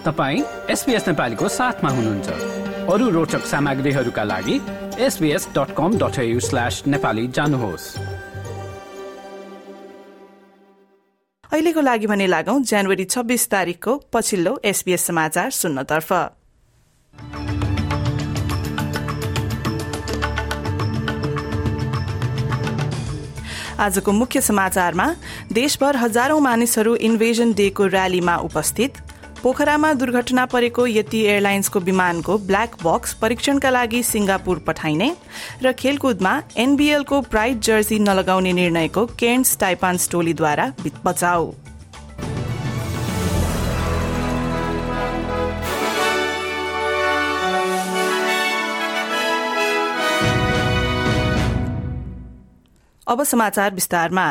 तपाईँ एसपिएस नेपालीको साथमा हुनुहुन्छ। अरू रोचक सामग्रीहरूका लागि SBS dot com dot slash Nepali जानुहोस्। अहिलेको लागि भने लागौं जनवरी छब्बीस तारीकको पछिल्लो एसपीएस समाचार सुन्नतर्फ। आजको मुख्य समाचारमा देशभर हजारौं मानिसहरू इन्भेजन डेको र्यालीमा उपस्थित। पोखरामा दुर्घटना परेको यति एयरलाइन्सको विमानको ब्ल्याक बक्स परीक्षणका लागि सिंगापुर पठाइने र खेलकुदमा एनबीएलको प्राइड जर्सी नलगाउने निर्णयको केन्स टाइपान्स टोलीद्वारा बचाउ। अब समाचार विस्तारमा।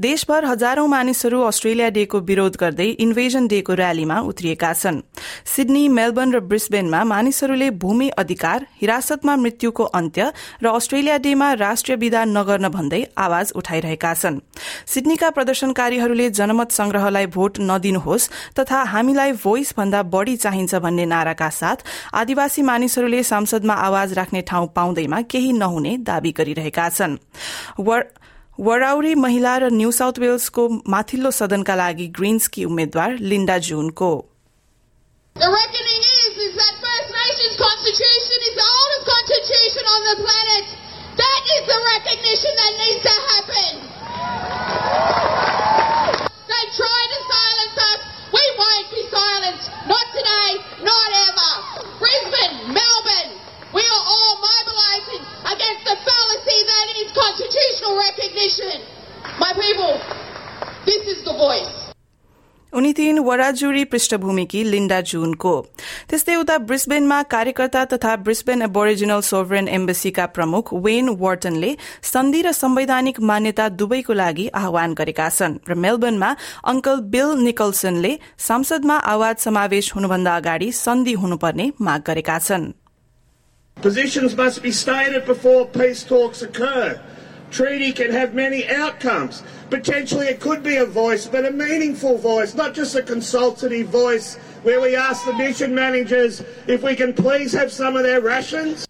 देशभर हजारौं मानिसहरू अस्ट्रेलिया डेको विरोध गर्दै इन्भेजन डेको र्यालीमा उत्रिएका छन्। सिडनी मेलबर्न र ब्रिस्बेनमा मानिसहरूले भूमि अधिकार हिरासतमा मृत्युको अन्त्य र अस्ट्रेलिया डेमा राष्ट्रिय विदा नगर्न भन्दै आवाज उठाइरहेका छन्। सिडनीका प्रदर्शनकारीहरूले जनमत संग्रहलाई भोट नदिनुहोस् तथा हामीलाई भोइस भन्दा बढ़ी चाहिन्छ भन्ने नाराका साथ आदिवासी मानिसहरूले संसदमा आवाज राख्ने ठाउँ पाउँदैमा केही नहुने दावी गरिरहेका छन्। वराउरी महिला र न्यू साउथ वेल्सको माथिल्लो सदनका लागि ग्रीन्सकी उम्मेद्वार लिन्डा जुनको। उनी थिइन् वराजुरी पृष्ठभूमिकी लिन्डा जूनको। त्यस्तै उता ब्रिस्बेनमा कार्यकर्ता तथा ब्रिस्बेन एबोरिजिनल सोभरेन एम्बेसीका प्रमुख वेन वार्टनले सन्धि र संवैधानिक मान्यता दुवैको लागि आह्वान गरेका छन् र मेलबर्नमा अंकल बिल निकल्सनले संसदमा आवाज समावेश हुनुभन्दा अगाडि सन्धि हुनुपर्ने माग गरेका छन्। Treaty can have many outcomes. Potentially it could be a voice, but a meaningful voice, not just a consultative voice where we ask the mission managers if we can please have some of their rations.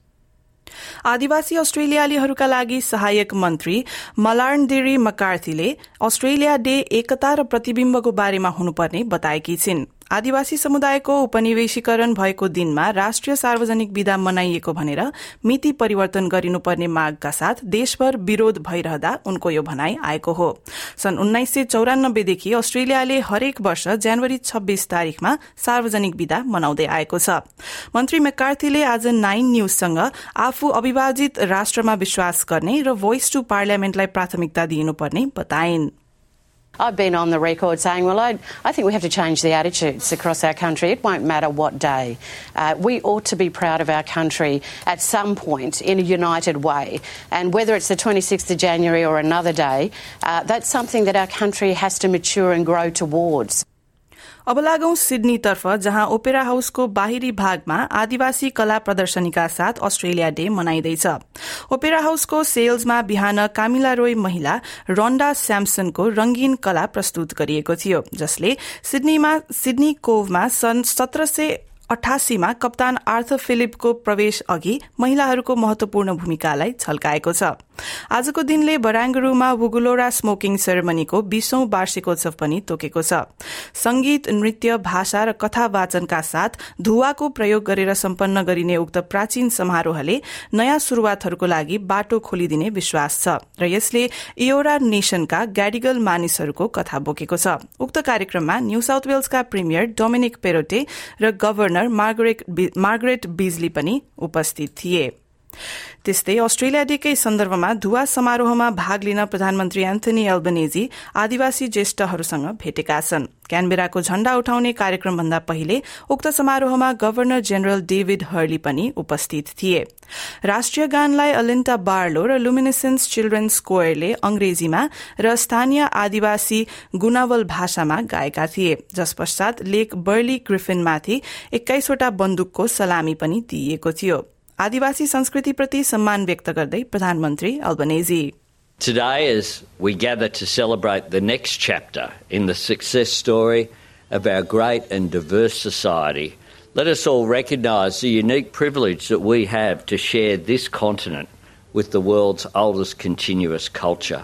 आदिवासी अस्ट्रेलियालीहरूका लागि सहायक मन्त्री मलार्नदेरी मकार्थीले Australia day एकता र प्रतिविम्बको बारेमा हुनुपर्ने बताएकी छिन् आदिवासी समुदायको उपनिवेशीकरण भएको दिनमा राष्ट्रिय सार्वजनिक विदा मनाइएको भनेर मिति परिवर्तन गरिनुपर्ने मागका साथ देशभर विरोध भइरहँदा उनको यो भनाई आएको हो। सन् उन्नाइस सय चौरानब्बेदेखि अस्ट्रेलियाले हरेक वर्ष जनवरी छब्बीस तारीकमा सार्वजनिक विदा मनाउँदै आएको छ। मन्त्री मेकार्थीले आज नाइन न्यूजसँग आफू अविभाजित राष्ट्रमा विश्वास गर्ने र भोइस टू पार्लियामेन्टलाई प्राथमिकता दिइनुपर्ने बताइन्। I've been on the record saying, well, I, I think we have to change the attitudes across our country. It won't matter what day. Uh, we ought to be proud of our country at some point in a united way. And whether it's the 26th of January or another day, uh, that's something that our country has to mature and grow towards. अब लागौं सिडनीतर्फ जहाँ opera हाउसको बाहिरी भागमा आदिवासी कला प्रदर्शनीका साथ Australia day मनाइँदैछ। ओपेरा हाउसको सेल्समा बिहान कामिला रोय महिला रन्डा स्याम्सनको रंगीन कला प्रस्तुत गरिएको थियो जसले सिडनीमा सिडनी कोभमा सन् सत्र सय अठासीमा कप्तान आर्थर फिलिपको प्रवेश अघि महिलाहरूको महत्वपूर्ण भूमिकालाई छल्काएको छ। आजको दिनले बराङ्गरूमा वुगुलोरा स्मोकिङ सेरेमनीको बीसौं वार्षिकोत्सव पनि तोकेको छ। संगीत नृत्य भाषा र कथा वाचनका साथ धुवाको प्रयोग गरेर सम्पन्न गरिने उक्त प्राचीन समारोहले नयाँ शुरूआतहरूको लागि बाटो खोलिदिने विश्वास छ र यसले इयोरा नेशनका ग्याडिगल मानिसहरूको कथा बोकेको छ। उक्त कार्यक्रममा न्यू साउथ वेल्सका प्रिमियर डोमिनिक पेरोटे र गभर्नर मार्गरेट बिजली पनि उपस्थित थिए। त्यस्तै अस्ट्रेलिया डेकै सन्दर्भमा धुवा समारोहमा भाग लिन प्रधानमन्त्री एन्थनी एल्बनेजी आदिवासी ज्येष्ठहरूसँग भेटेका छन्। क्यानबेराको झण्डा उठाउने कार्यक्रमभन्दा पहिले उक्त समारोहमा गभर्नर जेनरल डेभिड हर्ली पनि उपस्थित थिए। राष्ट्रिय गानलाई अलिन्टा बार्लो र लुमिनेसेन्स चिल्ड्रेन्स कोयरले अंग्रेजीमा र स्थानीय आदिवासी गुनावल भाषामा गाएका थिए। जस पश्चात लेक बर्ली ग्रिफिनमाथि एक्काइसवटा बन्दुकको सलामी पनि दिइएको थियो। आदिवासी संस्कृतिप्रति सम्मान व्यक्त गर्दै प्रधानमन्त्री Albanese Today, as we gather to celebrate the next chapter in the success story of our great and diverse society, let us all recognise the unique privilege that we have to share this continent with the world's oldest continuous culture.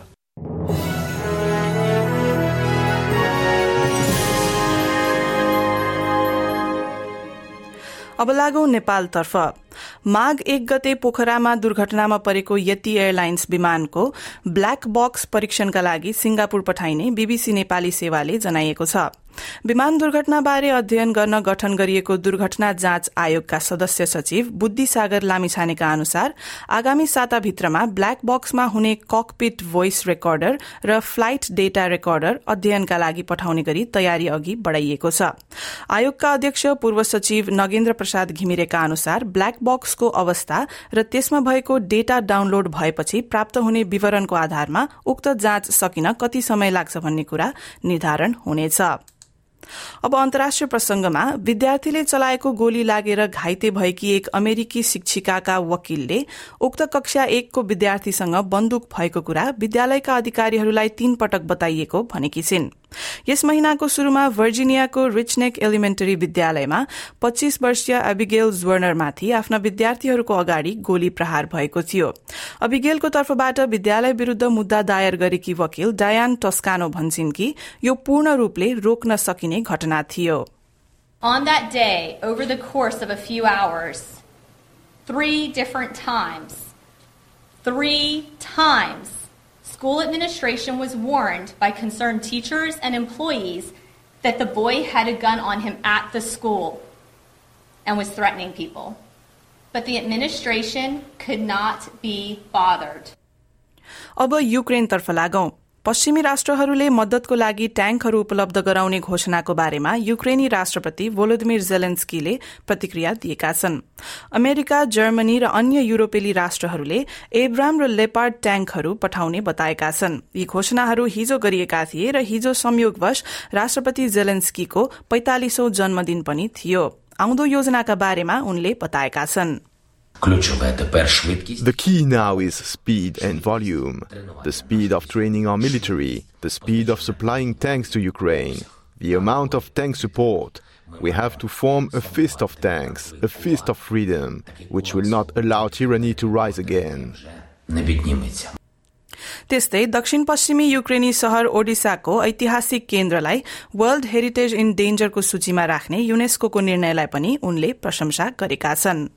अब लागौं नेपालतर्फ माघ एक गते पोखरामा दुर्घटनामा परेको Yeti airlines विमानको black box परीक्षणका लागि सिंगापुर पठाइने बीबीसी नेपाली सेवाले जनाइएको छ। विमान दुर्घटनाबारे अध्ययन गर्न गठन गरिएको दुर्घटना जाँच आयोगका सदस्य सचिव बुद्धि सागर लामिछानेका अनुसार आगामी साताभित्रमा ब्ल्याक बक्समा हुने ककपिट भोइस रेकर्डर र फ्लाइट डेटा रेकर्डर अध्ययनका लागि पठाउने गरी तयारी अघि बढ़ाइएको छ। आयोगका अध्यक्ष पूर्व सचिव नगेन्द्र प्रसाद घिमिरेका अनुसार ब्ल्याक बक्सको अवस्था र त्यसमा भएको डेटा डाउनलोड भएपछि प्राप्त हुने विवरणको आधारमा उक्त जाँच सकिन कति समय लाग्छ भन्ने कुरा निर्धारण हुनेछ। अब अन्तर्राष्ट्रिय प्रसंगमा विद्यार्थीले चलाएको गोली लागेर घाइते भएकी एक अमेरिकी शिक्षिकाका वकिलले उक्त कक्षा एकको विद्यार्थीसँग बन्दुक भएको कुरा विद्यालयका अधिकारीहरूलाई तीन पटक बताइएको भनेकी छिन्। यस महिनाको शुरूमा भर्जिनियाको रिचनेक एलिमेन्टरी विद्यालयमा पच्चीस वर्षीय अबिगेल ज्वर्नरमाथि आफ्ना विद्यार्थीहरूको अगाडि गोली प्रहार भएको थियो। अबिगेलको तर्फबाट विद्यालय विरूद्ध मुद्दा दायर गरेकी वकिल डायान टस्कानो भन्छन् कि यो पूर्ण रूपले रोक्न सकिने घटना थियो। On that day, over the course of a few hours, three different times, three times, school administration was warned by concerned teachers and employees that the boy had a gun on him at the school and was threatening people. But the administration could not be bothered. अब युक्रेनतर्फ लागौं पश्चिमी राष्ट्रहरूले मद्दतको लागि ट्याङ्कहरू उपलब्ध गराउने घोषणाको बारेमा युक्रेनी राष्ट्रपति भोलोदिमिर जेलेन्स्कीले प्रतिक्रिया दिएका छन्। अमेरिका जर्मनी र अन्य युरोपेली राष्ट्रहरूले एब्राम र लेपार्ड ट्याङ्कहरू पठाउने बताएका छन्। यी घोषणाहरू हिजो गरिएका थिए र हिजो संयोगवश राष्ट्रपति जेलेन्स्कीको पैंतालिसौं जन्मदिन पनि थियो। आउँदो योजनाका बारेमा उनले बताएका छन्। The key now is speed and volume. The speed of training our military, the speed of supplying tanks to Ukraine, the amount of tank support. We have to form a fist of tanks, a fist of freedom, which will not allow tyranny to rise again. त्यस्तै दक्षिण पश्चिमी युक्रेनी शहर ओडिसाको ऐतिहासिक केन्द्रलाई world heritage in डेन्जरको सूचीमा राख्ने UNESCO निर्णयलाई पनि उनले प्रशंसा गरेका छन्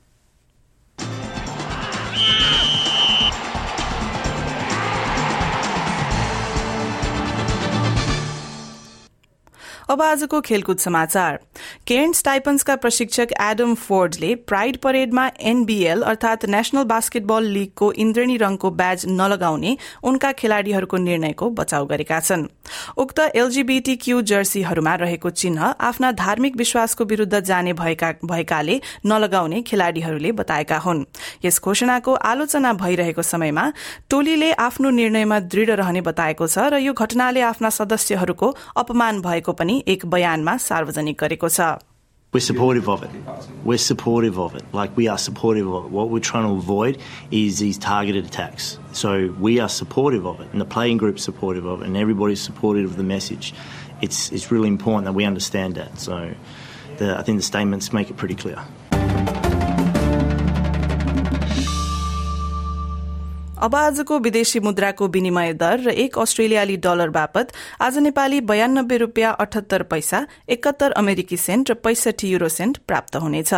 अब आजको खेलकुद समाचार। केर्न स्टाइपन्सका प्रशिक्षक एडम फोर्डले प्राइड परेडमा एनबीएल अर्थात नेशनल बास्केटबल लीगको इन्द्रेणी रंगको ब्याज नलगाउने उनका खेलाड़ीहरूको निर्णयको बचाउ गरेका छन्। उक्त एलजीबीटी क्यू जर्सीहरूमा रहेको चिन्ह आफ्ना धार्मिक विश्वासको विरूद्ध जाने भएकाले नलगाउने खेलाड़ीहरूले बताएका हुन्। यस घोषणाको आलोचना भइरहेको समयमा टोलीले आफ्नो निर्णयमा दृढ़ रहने बताएको छ र यो घटनाले आफ्ना सदस्यहरूको अपमान भएको पनि एक बयानमा सार्वजनिक गरेको छ। We're supportive of it. We're supportive of it. Like we are supportive of it. What we're trying to avoid is these targeted attacks. So we are supportive of it, and the playing group's supportive of it, and everybody's supportive of the message. It's it's really important that we understand that. So the, I think the statements make it pretty clear. अब आजको विदेशी मुद्राको विनिमय दर र एक अस्ट्रेलियाली dollar बापत आज नेपाली बयानब्बे रूपियाँ अठहत्तर पैसा एकहत्तर अमेरिकी सेन्ट र पैसठी युरो सेन्ट प्राप्त हुनेछ।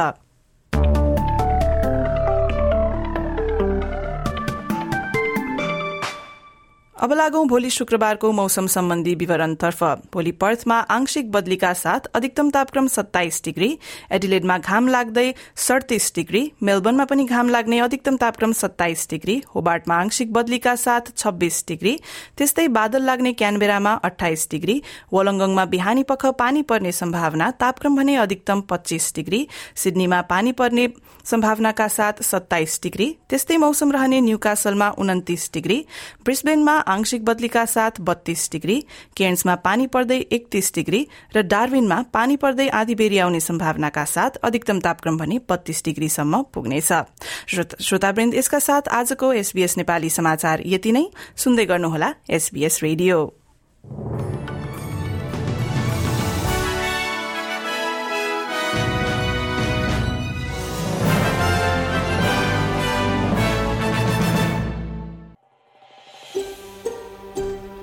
अब लागौं भोलि शुक्रबारको मौसम सम्बन्धी विवरणतर्फ। भोलि पर्थमा आंशिक बदलीका साथ अधिकतम तापक्रम सत्ताइस डिग्री एडिलेडमा घाम लाग्दै सडतिस डिग्री मेलबर्नमा पनि घाम लाग्ने अधिकतम तापक्रम सत्ताइस डिग्री होबार्टमा आंशिक बदलीका साथ छब्बीस डिग्री त्यस्तै बादल लाग्ने क्यानबेरामा अठाइस डिग्री वलंगङमा बिहानी पख पानी पर्ने सम्भावना तापक्रम भने अधिकतम पच्चीस डिग्री सिडनीमा पानी पर्ने सम्भावनाका साथ सत्ताइस डिग्री त्यस्तै मौसम रहने न्यूकासलमा उन्तिस डिग्री ब्रिस्बेनमा आंशिक बदलीका साथ बत्तीस डिग्री केन्समा पानी पर्दै एकतीस डिग्री र डार्विनमा पानी पर्दै आधी बेरी आउने सम्भावनाका साथ अधिकतम तापक्रम भने बत्तीस डिग्रीसम्म पुग्नेछ। श्रोतावृन्द यसका साथ आजको एसबीएस नेपाली समाचार यति नै। सुन्दै गर्नुहोला एसबीएस रेडियो।